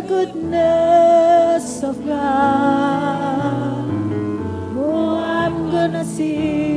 the goodness of God. Oh, I'm gonna see.